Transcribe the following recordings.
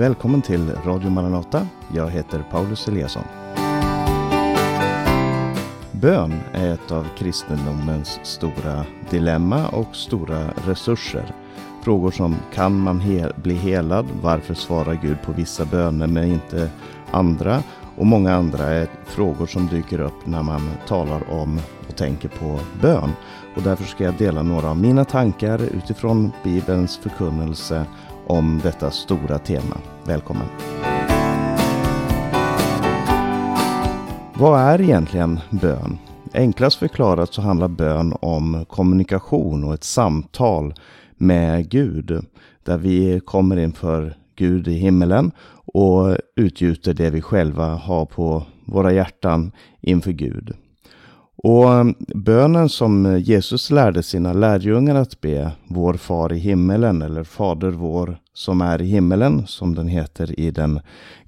Välkommen till Radio Maranata. Jag heter Paulus Eliasson. Bön är ett av kristendomens stora dilemma och stora resurser. Frågor som kan man he bli helad? Varför svarar Gud på vissa böner men inte andra? Och många andra är frågor som dyker upp när man talar om och tänker på bön. Och därför ska jag dela några av mina tankar utifrån Bibelns förkunnelse om detta stora tema. Välkommen! Vad är egentligen bön? Enklast förklarat så handlar bön om kommunikation och ett samtal med Gud. Där vi kommer inför Gud i himmelen och utgjuter det vi själva har på våra hjärtan inför Gud. Och eh, bönen som Jesus lärde sina lärjungar att be, Vår far i himmelen eller Fader vår som är i himmelen, som den heter i den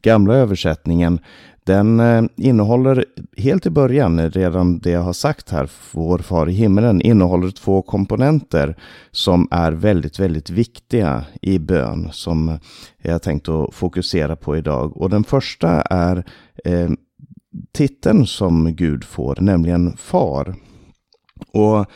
gamla översättningen, den eh, innehåller helt i början, redan det jag har sagt här, Vår far i himmelen, innehåller två komponenter som är väldigt, väldigt viktiga i bön som jag tänkt att fokusera på idag. Och den första är eh, titeln som Gud får, nämligen far. Och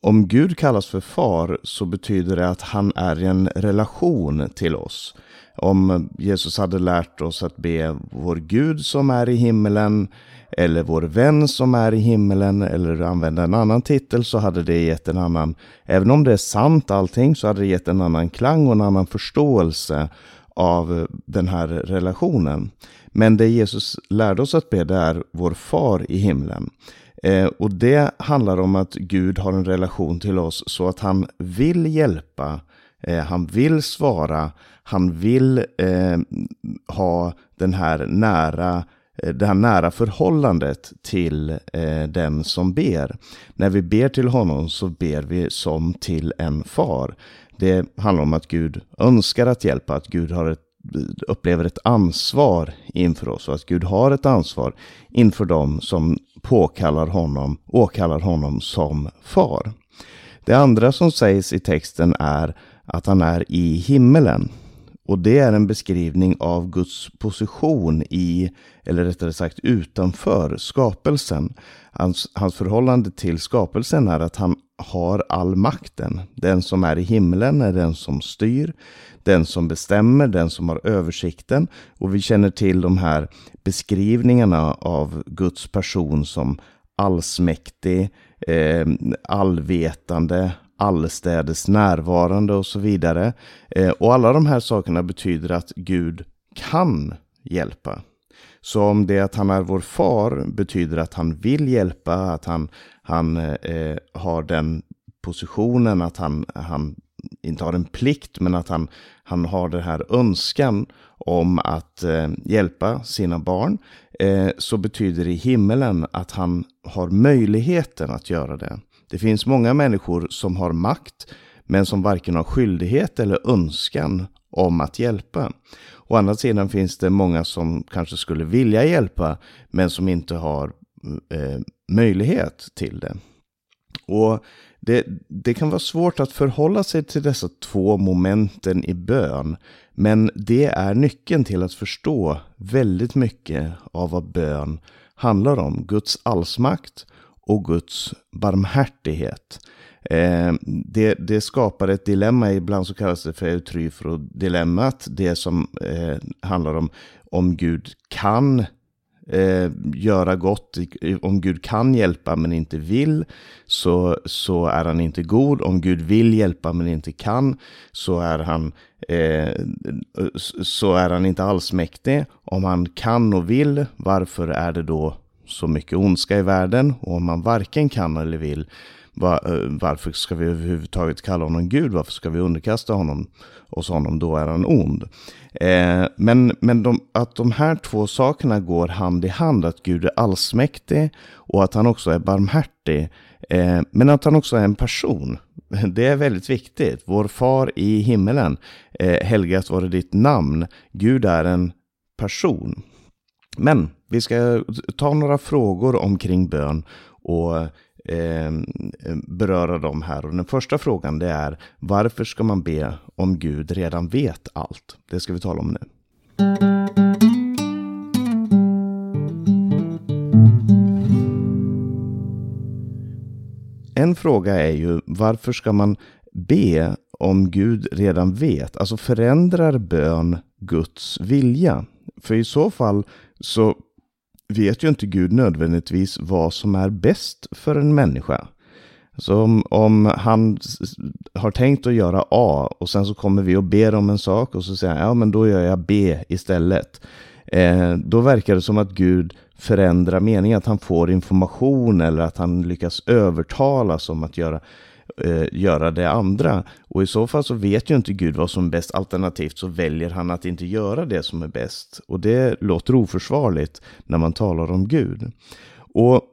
om Gud kallas för far så betyder det att han är i en relation till oss. Om Jesus hade lärt oss att be vår Gud som är i himmelen eller vår vän som är i himmelen eller använda en annan titel så hade det gett en annan, även om det är sant allting, så hade det gett en annan klang och en annan förståelse av eh, den här relationen. Men det Jesus lärde oss att be, det är vår far i himlen. Eh, och det handlar om att Gud har en relation till oss så att han vill hjälpa, eh, han vill svara, han vill eh, ha den här nära eh, det här nära förhållandet till eh, den som ber. När vi ber till honom så ber vi som till en far. Det handlar om att Gud önskar att hjälpa, att Gud har ett upplever ett ansvar inför oss och att Gud har ett ansvar inför dem som påkallar honom, åkallar honom som far. Det andra som sägs i texten är att han är i himmelen. Och det är en beskrivning av Guds position i, eller rättare sagt utanför skapelsen. Hans, hans förhållande till skapelsen är att han har all makten. Den som är i himlen är den som styr, den som bestämmer, den som har översikten. Och vi känner till de här beskrivningarna av Guds person som allsmäktig, eh, allvetande, allestädes närvarande och så vidare. Eh, och alla de här sakerna betyder att Gud kan hjälpa. Så om det att han är vår far betyder att han vill hjälpa, att han, han eh, har den positionen, att han, han inte har en plikt, men att han, han har den här önskan om att eh, hjälpa sina barn, eh, så betyder det i himmelen att han har möjligheten att göra det. Det finns många människor som har makt, men som varken har skyldighet eller önskan om att hjälpa. Å andra sidan finns det många som kanske skulle vilja hjälpa, men som inte har eh, möjlighet till det. Och det, det, kan vara svårt att förhålla sig till dessa två momenten i bön, men det är nyckeln till att förstå väldigt mycket av vad bön handlar om. Guds allsmakt och Guds barmhärtighet. Eh, det, det, skapar ett dilemma, ibland så kallas det för eutryfro-dilemmat. Det som eh, handlar om om Gud kan eh, göra gott, om Gud kan hjälpa men inte vill, så, så är han inte god. Om Gud vill hjälpa men inte kan, så är han, eh, så är han inte alls mäktig. Om han kan och vill, varför är det då så mycket ondska i världen? Och om man varken kan eller vill, eh, Eh, varför ska vi överhuvudtaget kalla honom Gud? Varför ska vi underkasta honom oss honom? Då är han ond. Eh, men men de, att de här två sakerna går hand i hand, att Gud är allsmäktig och att han också är barmhärtig, eh, men att han också är en person. Det är väldigt viktigt. Vår far i himmelen, eh, helgat vare ditt namn. Gud är en person. Men vi ska ta några frågor omkring bön och Ehm, eh, beröra dem här. Och den första frågan det är varför ska man be om Gud redan vet allt? Det ska vi tala om nu. En fråga är ju varför ska man be om Gud redan vet? Alltså förändrar bön Guds vilja? För i så fall så vet ju inte Gud nödvändigtvis vad som är bäst för en människa. Så om, om, han har tänkt att göra A och sen så kommer vi och ber om en sak och så säger han ja men då gör jag B istället. Eh, då verkar det som att Gud förändrar meningen, att han får information eller att han lyckas övertalas om att göra, eh, göra det andra. Och i så fall så vet ju inte Gud vad som är bäst, alternativt så väljer han att inte göra det som är bäst. Och det låter oförsvarligt när man talar om Gud. Och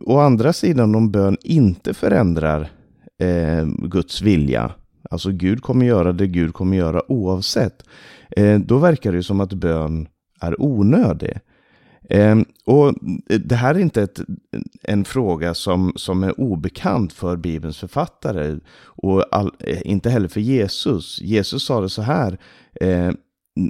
å andra sidan om bön inte förändrar eh, Guds vilja, alltså Gud kommer göra det Gud kommer göra oavsett, eh, då verkar det som att bön är onödig. Ehm, och det här är inte ett, en fråga som, som är obekant för Bibelns författare och all, inte heller för Jesus. Jesus sa det så här, eh,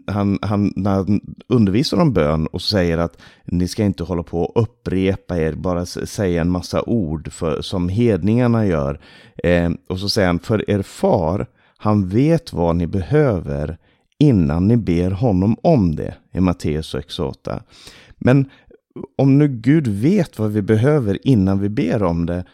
han, han, när han undervisar om bön och säger att ni ska inte hålla på och upprepa er, bara säga en massa ord för, som hedningarna gör. Eh, och så säger han, för er far, han vet vad ni behöver innan ni ber honom om det, i Matteus 6.8. Men om nu Gud vet vad vi behöver innan vi ber om det,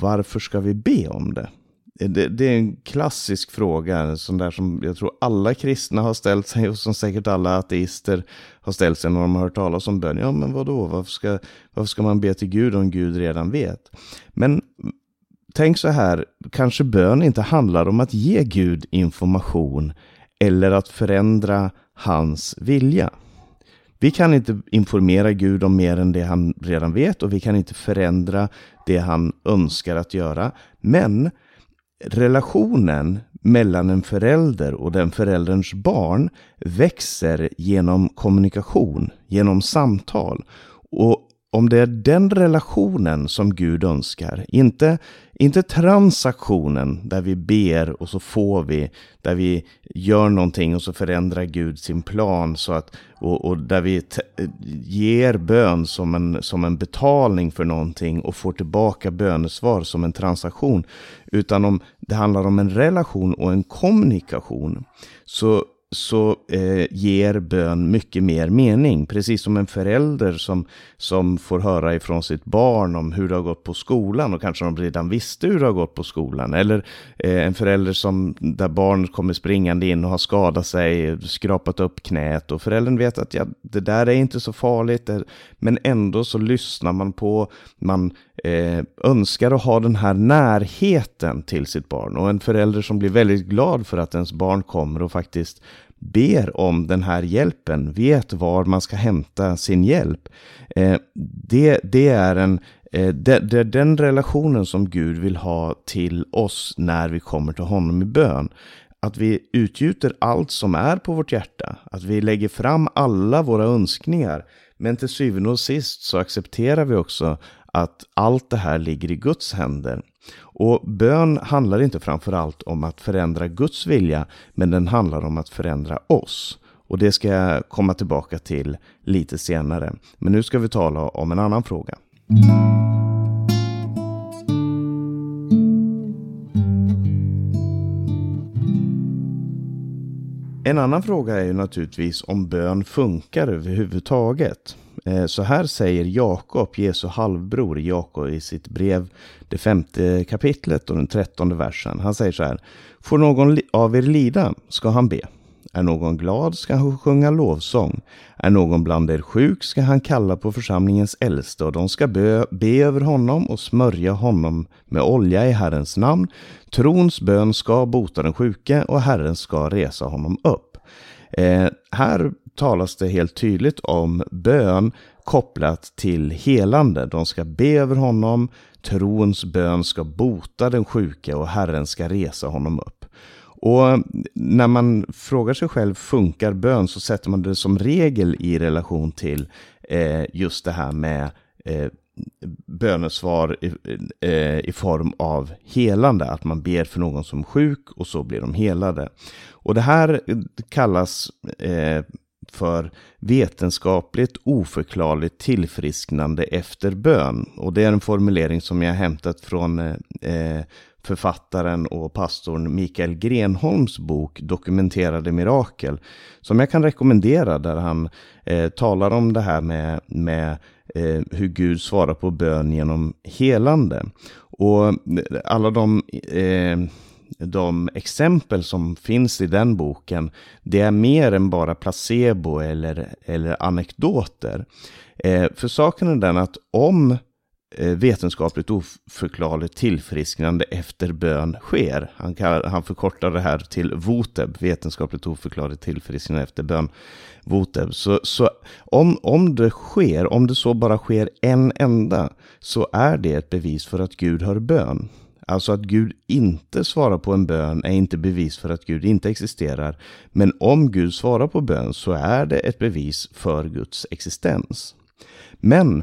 varför ska vi be om det? Det, det, är en klassisk fråga, sån där som jag tror alla kristna har ställt sig och som säkert alla ateister har ställt sig när de har hört talas om bön. Ja, men vadå, varför ska, varför ska man be till Gud om Gud redan vet? Men tänk så här, kanske bön inte handlar om att ge Gud information eller att förändra hans vilja. Vi kan inte informera Gud om mer än det han redan vet och vi kan inte förändra det han önskar att göra. Men relationen mellan en förälder och den förälderns barn växer genom kommunikation, genom samtal. Och om det är den relationen som Gud önskar, inte, inte transaktionen där vi ber och så får vi, där vi gör någonting och så förändrar Gud sin plan så att, och, och där vi ger bön som en, som en betalning för någonting och får tillbaka bönesvar som en transaktion, utan om det handlar om en relation och en kommunikation, så så eh, ger bön mycket mer mening. Precis som en förälder som, som får höra ifrån sitt barn om hur det har gått på skolan och kanske de redan visste hur det har gått på skolan. Eller eh, en förälder som, där barn kommer springande in och har skadat sig, skrapat upp knät och föräldern vet att ja, det där är inte så farligt. Eh, men ändå så lyssnar man på, man eh, önskar att ha den här närheten till sitt barn. Och en förälder som blir väldigt glad för att ens barn kommer och faktiskt ber om den här hjälpen, vet var man ska hämta sin hjälp. Eh, det, det är en eh, det, det är den relationen som Gud vill ha till oss när vi kommer till honom i bön. Att vi utgjuter allt som är på vårt hjärta, att vi lägger fram alla våra önskningar. Men till syvende och sist så accepterar vi också att allt det här ligger i Guds händer. Och bön handlar inte framförallt om att förändra Guds vilja, men den handlar om att förändra oss. Och det ska jag komma tillbaka till lite senare. Men nu ska vi tala om en annan fråga. En annan fråga är ju naturligtvis om bön funkar överhuvudtaget. Eh, så här säger Jakob, Jesu halvbror Jakob i sitt brev, det femte kapitlet och den trettonde versen. Han säger så här. Får någon av er lida ska han be. Är någon glad ska han sjunga lovsång. Är någon bland er sjuk ska han kalla på församlingens äldste och de ska be, be över honom och smörja honom med olja i Herrens namn. Trons bön ska bota den sjuke och Herren ska resa honom upp. Eh, här talas det helt tydligt om bön kopplat till helande. De ska be över honom, trons bön ska bota den sjuke och Herren ska resa honom upp. Och när man frågar sig själv, funkar bön? Så sätter man det som regel i relation till eh, just det här med eh, bönesvar i, eh, i, form av helande. Att man ber för någon som är sjuk och så blir de helade. Och det här kallas eh, för vetenskapligt oförklarligt tillfrisknande efter bön. Och det är en formulering som jag hämtat från eh, författaren och pastorn Mikael Grenholms bok Dokumenterade mirakel. Som jag kan rekommendera där han eh, talar om det här med, med eh, hur Gud svarar på bön genom helande. Och alla de eh, de exempel som finns i den boken, det är mer än bara placebo eller, eller anekdoter. Eh, för saken är den att om Eh, vetenskapligt oförklarligt tillfrisknande efter bön sker. Han, kallar, han förkortar det här till VOTEB, vetenskapligt oförklarligt tillfrisknande efter bön. VOTEB. Så, så om, om det sker, om det så bara sker en enda, så är det ett bevis för att Gud hör bön. Alltså att Gud inte svarar på en bön är inte bevis för att Gud inte existerar. Men om Gud svarar på bön så är det ett bevis för Guds existens. Men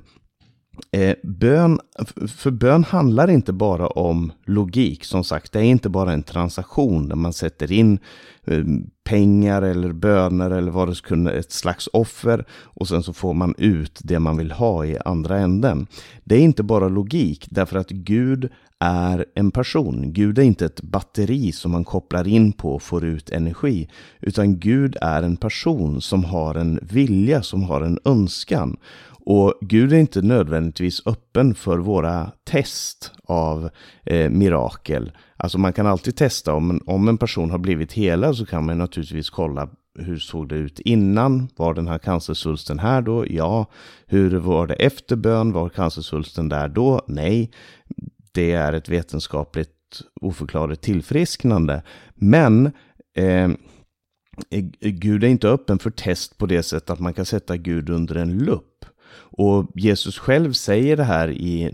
Eh, bön, för bön handlar inte bara om logik. Som sagt, det är inte bara en transaktion där man sätter in eh, pengar eller böner eller vad det skulle ett slags offer och sen så får man ut det man vill ha i andra änden. Det är inte bara logik därför att Gud är en person. Gud är inte ett batteri som man kopplar in på och får ut energi. Utan Gud är en person som har en vilja, som har en önskan. Och Gud är inte nödvändigtvis öppen för våra test av eh, mirakel. Alltså man kan alltid testa om, om en person har blivit helad så kan man naturligtvis kolla hur såg det ut innan? Var den här cancersvulsten här då? Ja. Hur var det efter bön? Var cancersvulsten där då? Nej. Det är ett vetenskapligt oförklarligt tillfrisknande. Men eh, Gud är inte öppen för test på det sättet att man kan sätta Gud under en lupp. Och Jesus själv säger det här i,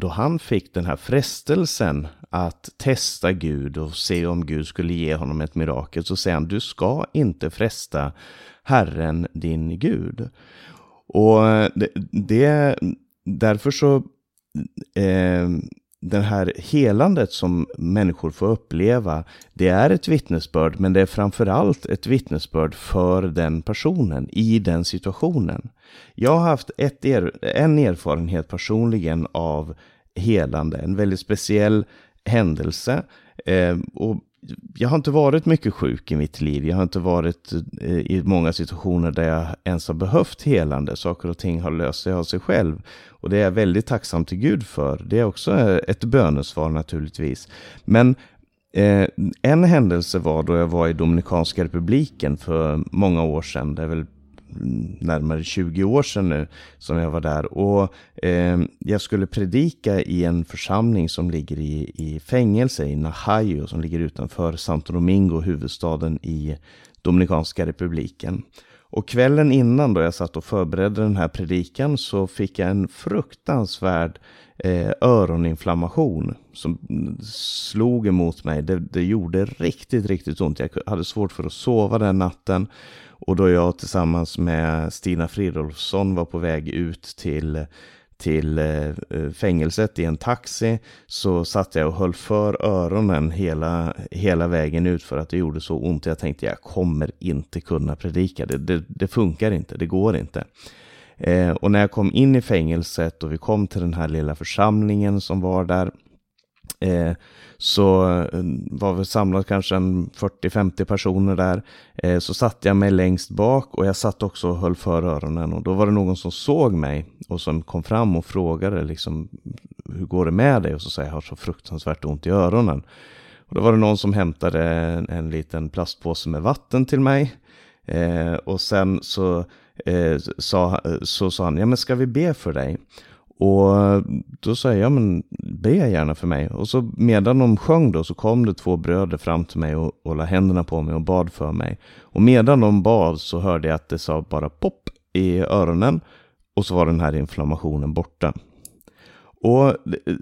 då han fick den här frestelsen att testa Gud och se om Gud skulle ge honom ett mirakel. Så säger han, du ska inte fresta Herren din Gud. Och det, det därför så eh, det här helandet som människor får uppleva, det är ett vittnesbörd, men det är framförallt ett vittnesbörd för den personen i den situationen. Jag har haft ett er, en erfarenhet personligen av helande, en väldigt speciell händelse. Eh, och jag har inte varit mycket sjuk i mitt liv. Jag har inte varit eh, i många situationer där jag ens har behövt helande. Saker och ting har löst sig av sig själv. Och det är jag väldigt tacksam till Gud för. Det är också eh, ett bönesvar naturligtvis. Men eh, en händelse var då jag var i Dominikanska republiken för många år sedan. Det är väl närmare 20 år sedan nu som jag var där. Och eh, jag skulle predika i en församling som ligger i, i fängelse i Nahayo som ligger utanför Santo Domingo, huvudstaden i Dominikanska republiken. Och kvällen innan då jag satt och förberedde den här predikan så fick jag en fruktansvärd eh, öroninflammation som slog emot mig. Det, det gjorde riktigt, riktigt ont. Jag hade svårt för att sova den natten. Och då jag tillsammans med Stina Fridolfsson var på väg ut till, till eh, eh, fängelset i en taxi så satt jag och höll för öronen hela, hela vägen ut för att det gjorde så ont. Jag tänkte jag kommer inte kunna predika, det, det, det funkar inte, det går inte. Eh, och när jag kom in i fängelset och vi kom till den här lilla församlingen som var där eh, så eh, var vi samlat kanske 40-50 personer där. Eh, så satte jag mig längst bak och jag satt också och höll för öronen och då var det någon som såg mig och som kom fram och frågade liksom hur går det med dig? Och så sa jag, jag har så fruktansvärt ont i öronen. Och då var det någon som hämtade en, en liten plastpåse med vatten till mig. Eh, och sen så, eh, sa, eh, så sa han, ja men ska vi be för dig? Och då sa jag, ja men be gärna för mig. Och så medan de sjöng då så kom det två bröder fram till mig och, och la händerna på mig och bad för mig. Och medan de bad så hörde jag att det sa bara pop i öronen. Och så var den här inflammationen borta. Och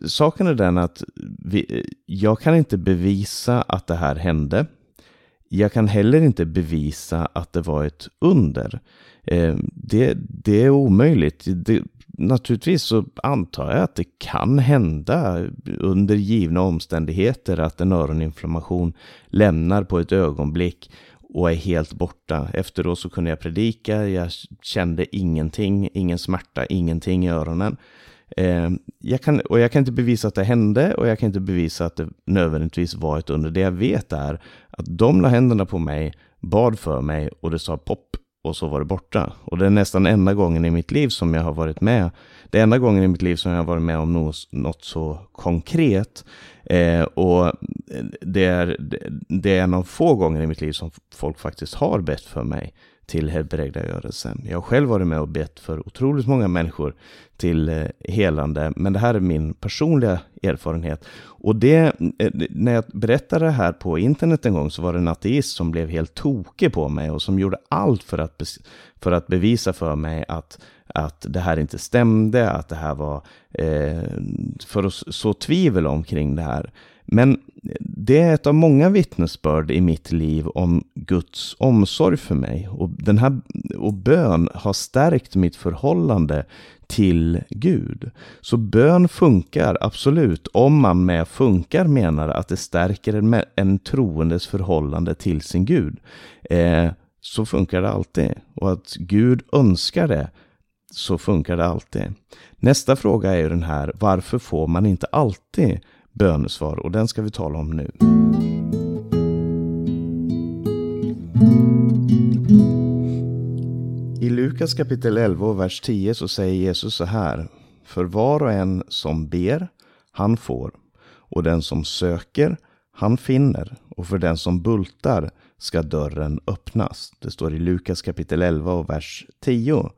saken är den att vi, jag kan inte bevisa att det här hände. Jag kan heller inte bevisa att det var ett under. Eh, det, det, är omöjligt. Det, naturligtvis så antar jag att det kan hända under givna omständigheter att en öroninflammation lämnar på ett ögonblick och är helt borta. Efteråt så kunde jag predika, jag kände ingenting, ingen smärta, ingenting i öronen. Eh, jag kan, och jag kan inte bevisa att det hände och jag kan inte bevisa att det nödvändigtvis var ett under. Det jag vet är att de la händerna på mig, bad för mig och det sa pop och så var det borta. Och det är nästan enda gången i mitt liv som jag har varit med. Det är enda gången i mitt liv som jag har varit med om något, något så konkret. Eh, och det är, det är en av få gånger i mitt liv som folk faktiskt har bett för mig till helbrägdagörelsen. Jag har själv varit med och bett för otroligt många människor till eh, helande, men det här är min personliga erfarenhet. Och eh, det, när jag berättade det här på internet en gång så var det en ateist som blev helt tokig på mig och som gjorde allt för att, för att bevisa för mig att, att det här inte stämde, att det här var eh, för att så tvivel omkring det här. Men det är ett av många vittnesbörd i mitt liv om Guds omsorg för mig. Och, den här, och bön har stärkt mitt förhållande till Gud. Så bön funkar absolut, om man med funkar menar att det stärker en, en troendes förhållande till sin Gud. Eh, så funkar det alltid. Och att Gud önskar det, så funkar det alltid. Nästa fråga är ju den här, varför får man inte alltid bönesvar och den ska vi tala om nu. I Lukas kapitel 11 och vers 10 så säger Jesus så här. För var och en som ber, han får. Och den som söker, han finner. Och för den som bultar ska dörren öppnas. Det står i Lukas kapitel 11 och vers 10.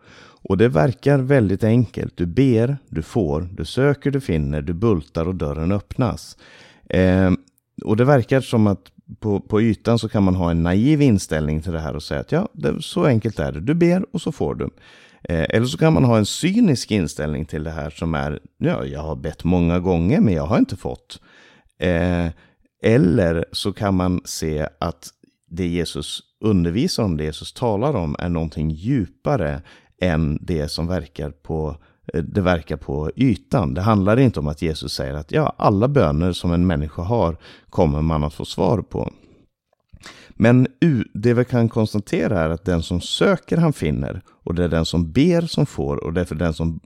Och det verkar väldigt enkelt. Du ber, du får, du söker, du finner, du bultar och dörren öppnas. Eh, och det verkar som att på, på ytan så kan man ha en naiv inställning till det här och säga att ja, det, så enkelt är det. Du ber och så får du. Eh, eller så kan man ha en cynisk inställning till det här som är, ja, jag har bett många gånger men jag har inte fått. Eh, eller så kan man se att det Jesus undervisar om, det Jesus talar om, är någonting djupare än det som verkar på eh, det verkar på ytan. Det handlar inte om att Jesus säger att ja, alla böner som en människa har kommer man att få svar på. Men det vi kan konstatera är att den som söker han finner och det är den som ber som får och det är för den som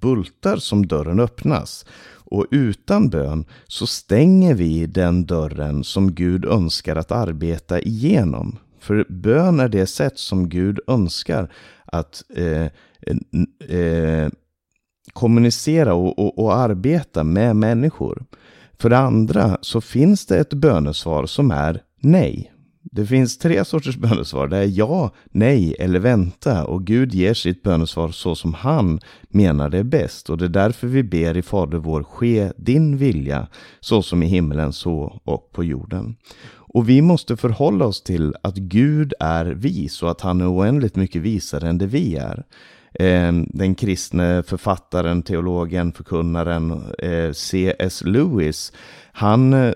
bultar som dörren öppnas. Och utan bön så stänger vi den dörren som Gud önskar att arbeta igenom. För bön är det sätt som Gud önskar att eh, eh, kommunicera och, och, och, arbeta med människor. För det andra så finns det ett bönesvar som är nej. Det finns tre sorters bönesvar. Det är ja, nej eller vänta. Och Gud ger sitt bönesvar så som han menar det är bäst. Och det är därför vi ber i Fader vår, ske din vilja, så som i himlen så och på jorden. Och vi måste förhålla oss till att Gud är vis och att han är oändligt mycket visare än det vi är. Ehm, den kristne författaren, teologen, förkunnaren eh, C.S. Lewis han eh,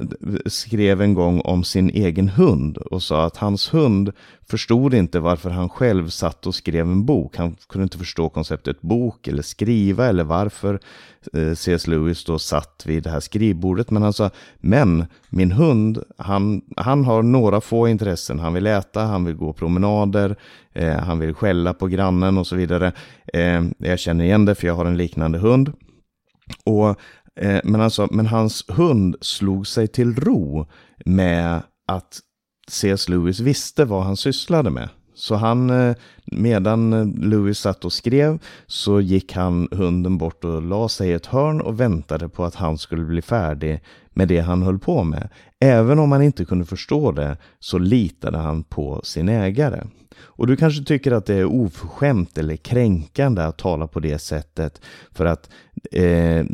skrev en gång om sin egen hund och sa att hans hund förstod inte varför han själv satt och skrev en bok. Han kunde inte förstå konceptet bok eller skriva eller varför eh, C.S. Lewis då satt vid det här skrivbordet. Men han sa, men min hund, han, han har några få intressen. Han vill äta, han vill gå promenader, eh, han vill skälla på grannen och så vidare. Eh, jag känner igen det för jag har en liknande hund. Och Eh, men, alltså, men hans hund slog sig till ro med att C.S. Lewis visste vad han sysslade med. Så han, eh, medan eh, Lewis satt och skrev, så gick han hunden bort och la sig i ett hörn och väntade på att han skulle bli färdig med det han höll på med. Även om han inte kunde förstå det, så litade han på sin ägare. Och du kanske tycker att det är oförskämt eller kränkande att tala på det sättet för att eh,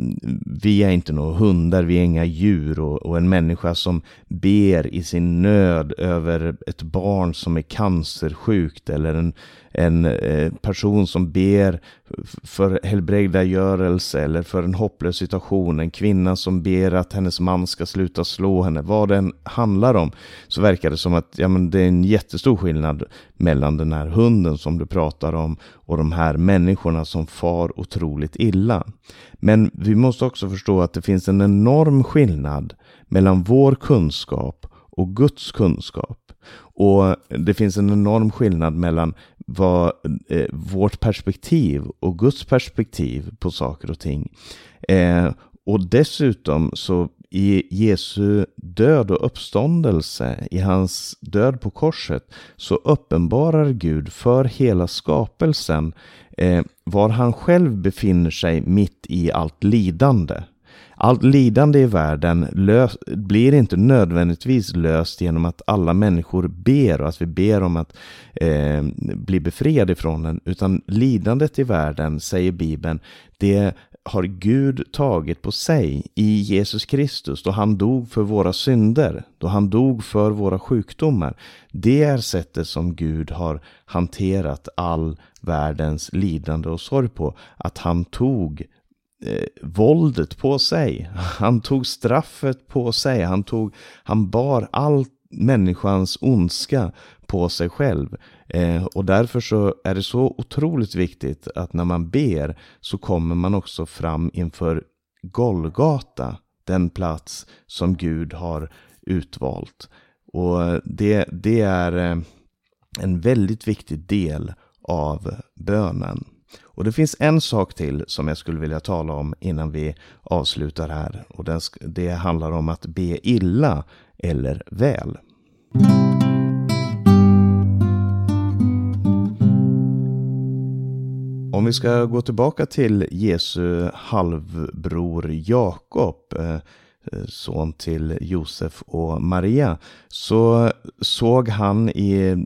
vi är inte några hundar, vi är inga djur och, och, en människa som ber i sin nöd över ett barn som är cancersjukt eller en, en eh, person som ber för helbrägdagörelse eller för en hopplös situation, en kvinna som ber att hennes man ska sluta slå henne, vad den handlar om, så verkar det som att ja, men det är en jättestor skillnad mellan mellan den här hunden som du pratar om och de här människorna som far otroligt illa. Men vi måste också förstå att det finns en enorm skillnad mellan vår kunskap och Guds kunskap. Och det finns en enorm skillnad mellan vad, eh, vårt perspektiv och Guds perspektiv på saker och ting. Eh, och dessutom så i Jesu död och uppståndelse, i hans död på korset, så uppenbarar Gud för hela skapelsen eh, var han själv befinner sig mitt i allt lidande. Allt lidande i världen lös, blir inte nödvändigtvis löst genom att alla människor ber och att vi ber om att eh, bli befriade ifrån den, utan lidandet i världen, säger Bibeln, det har Gud tagit på sig i Jesus Kristus då han dog för våra synder, då han dog för våra sjukdomar. Det är sättet som Gud har hanterat all världens lidande och sorg på. Att han tog eh, våldet på sig. Han tog straffet på sig. Han, tog, han bar all människans ondska på sig själv. Eh, och därför så är det så otroligt viktigt att när man ber så kommer man också fram inför Golgata, den plats som Gud har utvalt. Och det, det är eh, en väldigt viktig del av bönen. Och det finns en sak till som jag skulle vilja tala om innan vi avslutar här. Och det handlar om att be illa eller väl. Om vi ska gå tillbaka till Jesu halvbror Jakob, eh, Eh, son till Josef och Maria, så såg han i eh,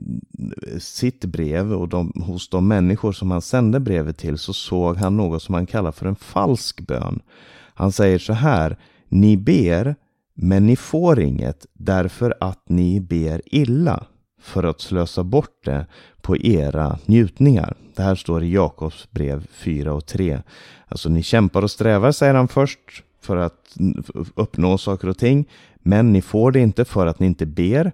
sitt brev och de, hos de människor som han sände brevet till så såg han något som han kallar för en falsk bön. Han säger så här, ni ber men ni får inget därför att ni ber illa för att slösa bort det på era njutningar. Det här står i Jakobs brev 4 och 3. Alltså ni kämpar och strävar, säger han först, för att uppnå saker och ting. Men ni får det inte för att ni inte ber.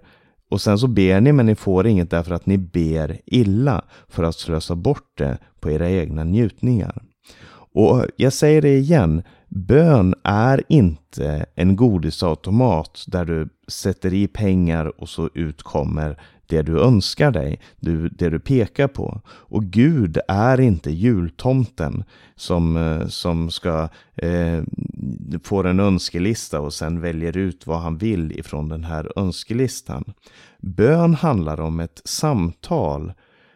Och sen så ber ni, men ni får inget därför att ni ber illa för att slösa bort det på era egna njutningar. Och jag säger det igen, bön är inte en godisautomat där du sätter i pengar och så utkommer det du önskar dig, det du pekar på. Och Gud är inte jultomten som, eh, som ska eh, få en önskelista och sen väljer ut vad han vill ifrån den här önskelistan. Bön handlar om ett samtal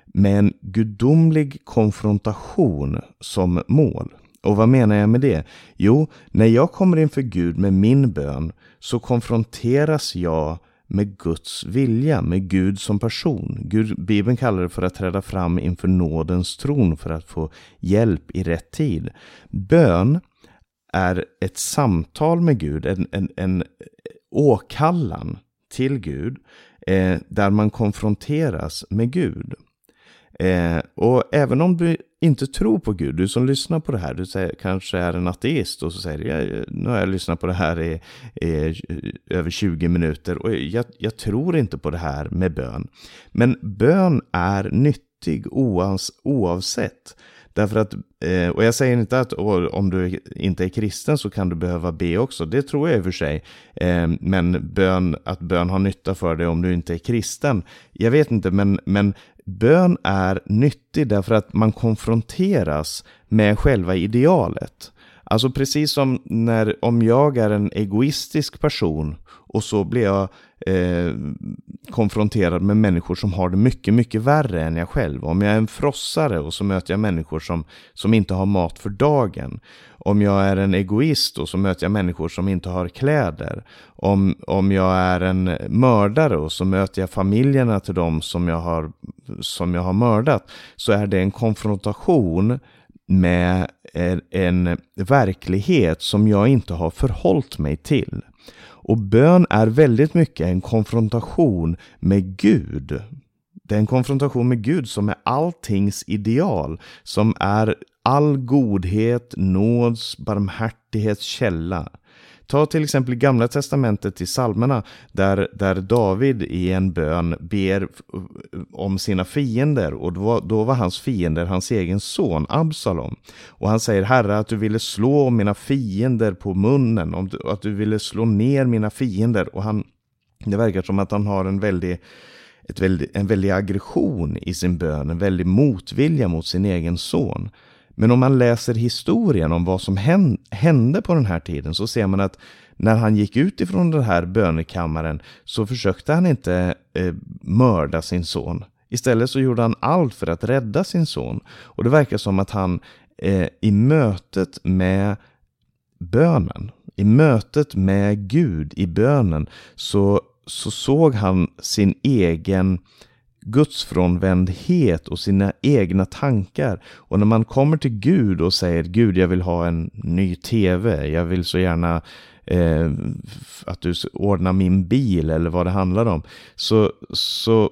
med en gudomlig konfrontation som mål. Och vad menar jag med det? Jo, när jag kommer inför Gud med min bön så konfronteras jag med Guds vilja, med Gud som person. Gud, Bibeln kallar det för att träda fram inför nådens tron för att få hjälp i rätt tid. Bön är ett samtal med Gud, en, en, en åkallan till Gud, eh, där man konfronteras med Gud. Eh, och även om du inte tror på Gud, du som lyssnar på det här, du säger, kanske är en ateist och så säger jag, nu har jag lyssnat på det här i, i eh, över 20 minuter och jag, jag, tror inte på det här med bön. Men bön är nyttig oavs, oavsett. Därför att, eh, och jag säger inte att om du inte är kristen så kan du behöva be också. Det tror jag i och för sig. Eh, men bön, att bön har nytta för dig om du inte är kristen. Jag vet inte, men, men Bön är nyttig därför att man konfronteras med själva idealet. Alltså precis som när, om jag är en egoistisk person och så blir jag eh, konfronterad med människor som har det mycket, mycket värre än jag själv. Om jag är en frossare och så möter jag människor som, som inte har mat för dagen. Om jag är en egoist och så möter jag människor som inte har kläder. Om, om jag är en mördare och så möter jag familjerna till dem som jag har, som jag har mördat. Så är det en konfrontation med en, en verklighet som jag inte har förhållit mig till. Och bön är väldigt mycket en konfrontation med Gud. Det är en konfrontation med Gud som är alltings ideal, som är all godhet, nåds, barmhärtighets källa. Ta till exempel Gamla Testamentet i psalmerna där, där David i en bön ber om sina fiender och då, då var hans fiender hans egen son Absalom. Och han säger Herre att du ville slå mina fiender på munnen, om du, att du ville slå ner mina fiender och han Det verkar som att han har en väldig, ett väldigt, en väldig aggression i sin bön, en väldig motvilja mot sin egen son. Men om man läser historien om vad som hände på den här tiden så ser man att när han gick ut ifrån den här bönekammaren så försökte han inte eh, mörda sin son. Istället så gjorde han allt för att rädda sin son. Och det verkar som att han eh, i mötet med bönen, i mötet med Gud i bönen, så, så såg han sin egen gudsfrånvändhet och sina egna tankar. Och när man kommer till Gud och säger Gud, jag vill ha en ny tv, jag vill så gärna eh, att du ordnar min bil eller vad det handlar om. Så, så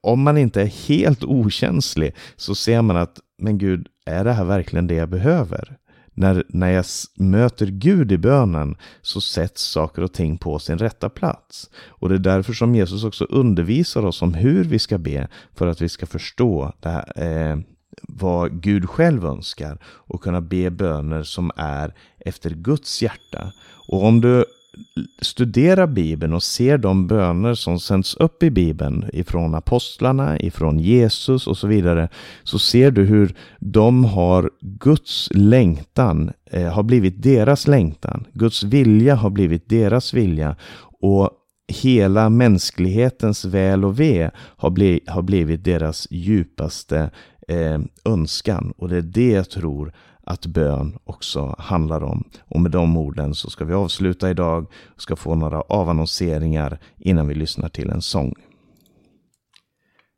om man inte är helt okänslig så ser man att, men Gud, är det här verkligen det jag behöver? När, när jag möter Gud i bönen så sätts saker och ting på sin rätta plats. Och det är därför som Jesus också undervisar oss om hur vi ska be för att vi ska förstå det här, eh, vad Gud själv önskar och kunna be böner som är efter Guds hjärta. Och om du studerar Bibeln och ser de böner som sänds upp i Bibeln ifrån apostlarna, ifrån Jesus och så vidare, så ser du hur de har Guds längtan, eh, har blivit deras längtan. Guds vilja har blivit deras vilja. Och hela mänsklighetens väl och ve har, bli, har blivit deras djupaste eh, önskan. Och det är det jag tror att bön också handlar om. Och med de orden så ska vi avsluta idag och ska få några avannonseringar innan vi lyssnar till en sång.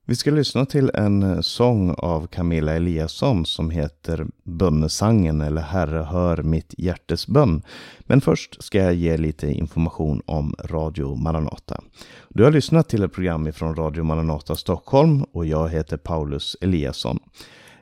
Vi ska lyssna till en eh, sång av Camilla Eliasson som heter Bönnesangen eller Herre hör mitt hjärtes bön. Men först ska jag ge lite information om Radio Maranata. Du har lyssnat till ett program från Radio Maranata Stockholm och jag heter Paulus Eliasson.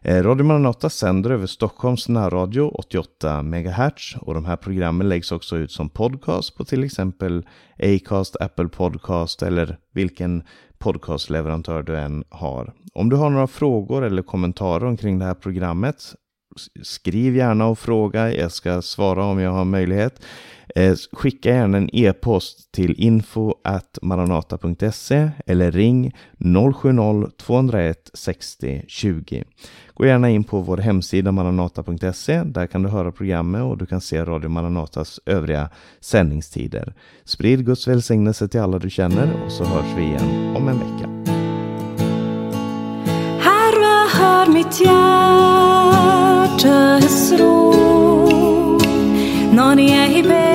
Eh, Radio Maranata sänder över Stockholms närradio 88 MHz och de här programmen läggs också ut som podcast på till exempel Acast, Apple Podcast eller vilken podcastleverantör du än har. Om du har några frågor eller kommentarer omkring det här programmet skriv gärna och fråga. Jag ska svara om jag har möjlighet. Eh, skicka gärna en e-post till info maranata.se eller ring 070-201 60 20. Gå gärna in på vår hemsida maranata.se. Där kan du höra programmet och du kan se Radio Maranatas övriga sändningstider. Sprid Guds välsignelse till alla du känner och så hörs vi igen om en vecka. Herre, hör mitt hjärta rop när jag ber